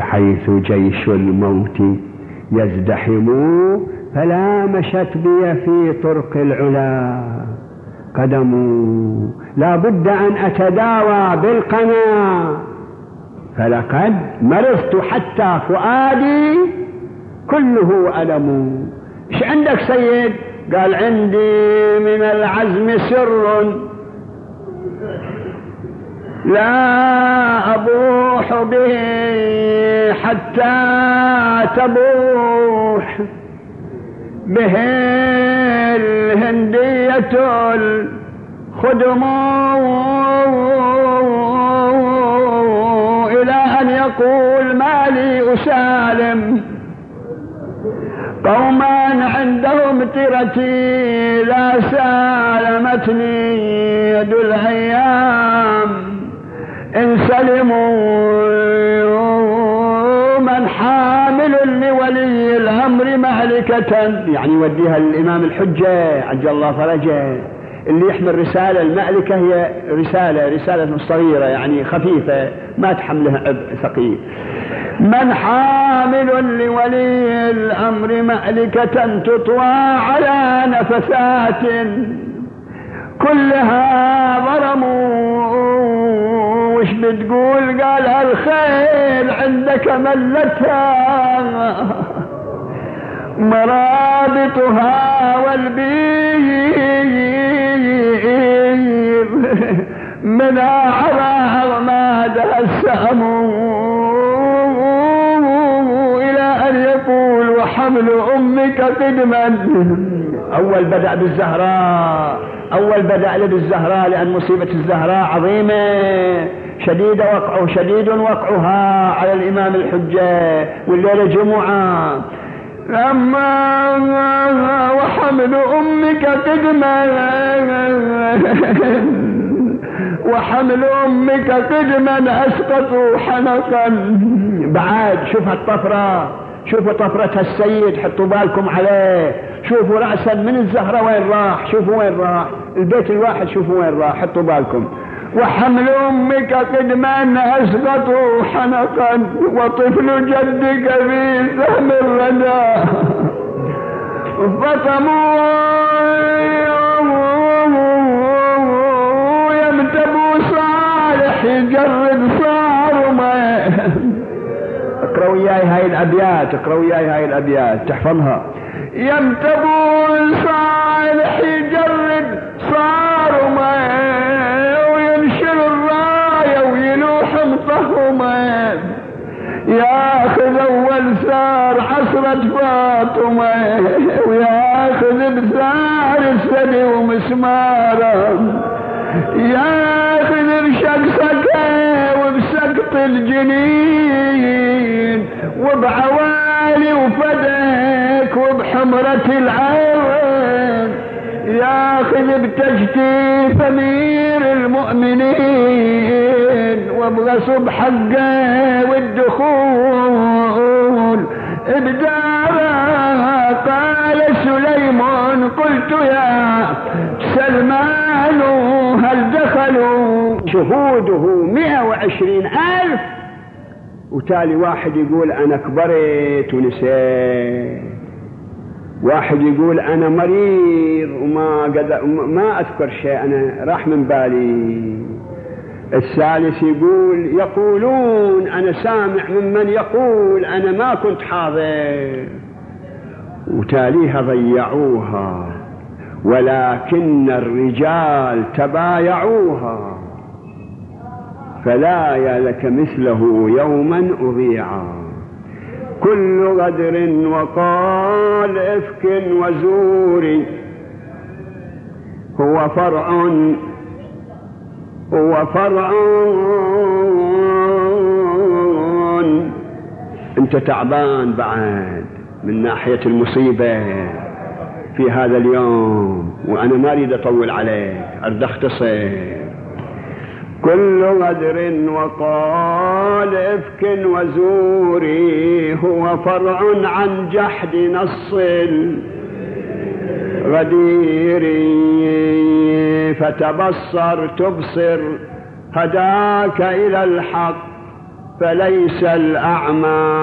حيث جيش الموت يزدحم فلا مشت بي في طرق العلا. قدم لا بد أن أتداوى بالقنا. فلقد مرضت حتى فؤادي كله ألم. إيش عندك سيد؟ قال عندي من العزم سر. لا أبوح به حتى تبوح به الهندية الخدم إلى أن يقول ما لي أسالم. قوما عندهم ترتي لا سالمتني. سلموا من حامل لولي الأمر مهلكة. يعني يوديها الإمام الحجة عجل الله فرجه. اللي يحمل رسالة المألكة هي رسالة رسالة صغيرة يعني خفيفة ما تحملها عبء ثقيل. من حامل لولي الأمر مألكة تطوى على نفسات. كلها ظلموا وش بتقول؟ قال الخيل عندك ملتها. مرابطها والبير. من على أغمادها السهم. إلى أن يقول وحمل أمك قدما أول بدأ بالزهراء. أول بدأ بالزهراء لأن مصيبة الزهراء عظيمة. شديد وقعه شديد وقعها على الإمام الحجة والليلة جمعة. أما وحمل أمك قدما. وحمل أمك قدما أسقطوا حنقا. بعد شوف الطفرة شوفوا طفرة السيد حطوا بالكم عليه. شوفوا رأسا من الزهرة وين راح؟ شوفوا وين راح. البيت الواحد شوفوا وين راح. حطوا بالكم. وحمل أمك قدما أسقطوا حنقا وطفل جدك في سهم الردى فطموا يمتبوا صالح يجرد صارمه اقرأ وياي هاي الأبيات اقرأ وياي هاي الأبيات. تحفظها. يمتبوا صالح يجرد صارمه مطهمة ياخذ اول سار عصرة فاطمة وياخذ بثار السدي ومسمارة ياخذ بشقصته وبسقط الجنين وبعوالي وفدك وبحمرة العين ياخذ بتجتيف امير المؤمنين وبغصب حقه والدخول. بداره قال سليمان قلت يا سلمان هل دخلوا؟ شهوده مئة وعشرين ألف. وتالي واحد يقول أنا كبرت ونسيت. واحد يقول أنا مريض وما قد ما أذكر شيء أنا راح من بالي. الثالث يقول يقولون أنا سامع ممن يقول أنا ما كنت حاضر. وتاليها ضيعوها ولكن الرجال تبايعوها. فلا يا لك مثله يوما اضيعا. كل غدر وقال إفك وزور. هو فرع هو فرع. أنت تعبان بعد من ناحية المصيبة في هذا اليوم وأنا ما أريد أطول عليك اريد أختصر. كل غدر وقال إفك وزوري هو فرع عن جحد نص غدير. فتبصر تبصر هداك إلى الحق فليس الأعمى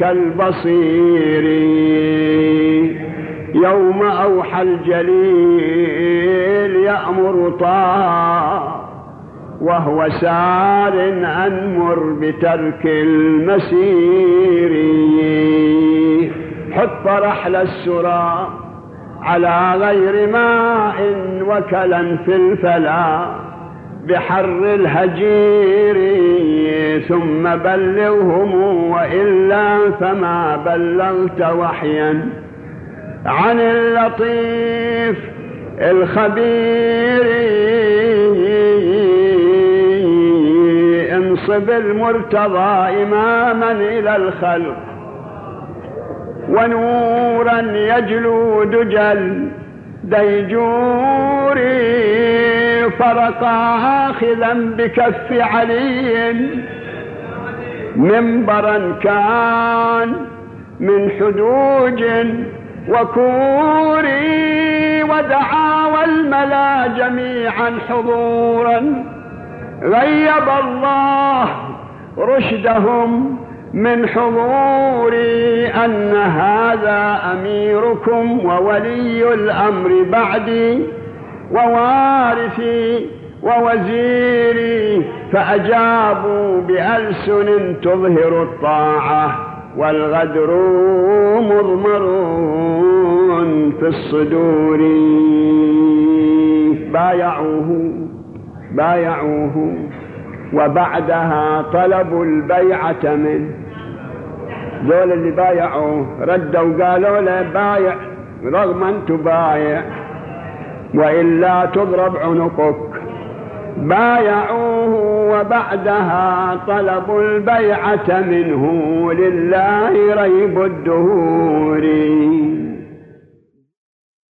كالبصير يوم أوحى الجليل يأمر طه وهو سار أنمر بترك المسير. حط رحل السرى على غير ماء وكلا في الفلا بحر الهجير. ثم بلغهم وإلا فما بلغت وحيا عن اللطيف الخبير انصب المرتضى إماما إلى الخلق ونورا يجلو دجل ديجوري فرق آخذا بكف علي منبرا كان من حدوج وكوري ودعا والملا جميعا حضورا. غيب الله رشدهم من حضوري أن هذا أميركم وولي الأمر بعدي ووارثي ووزيري فأجابوا بألسن تظهر الطاعة والغدر مضمر في الصدور. بايعوه بايعوه. وبعدها طلبوا البيعة منه. ذول اللي بايعوه ردوا قالوا له بايع رغم أن تبايع وإلا تضرب عنقك. بايعوه وبعدها طلبوا البيعة منه. لله ريب الدهور.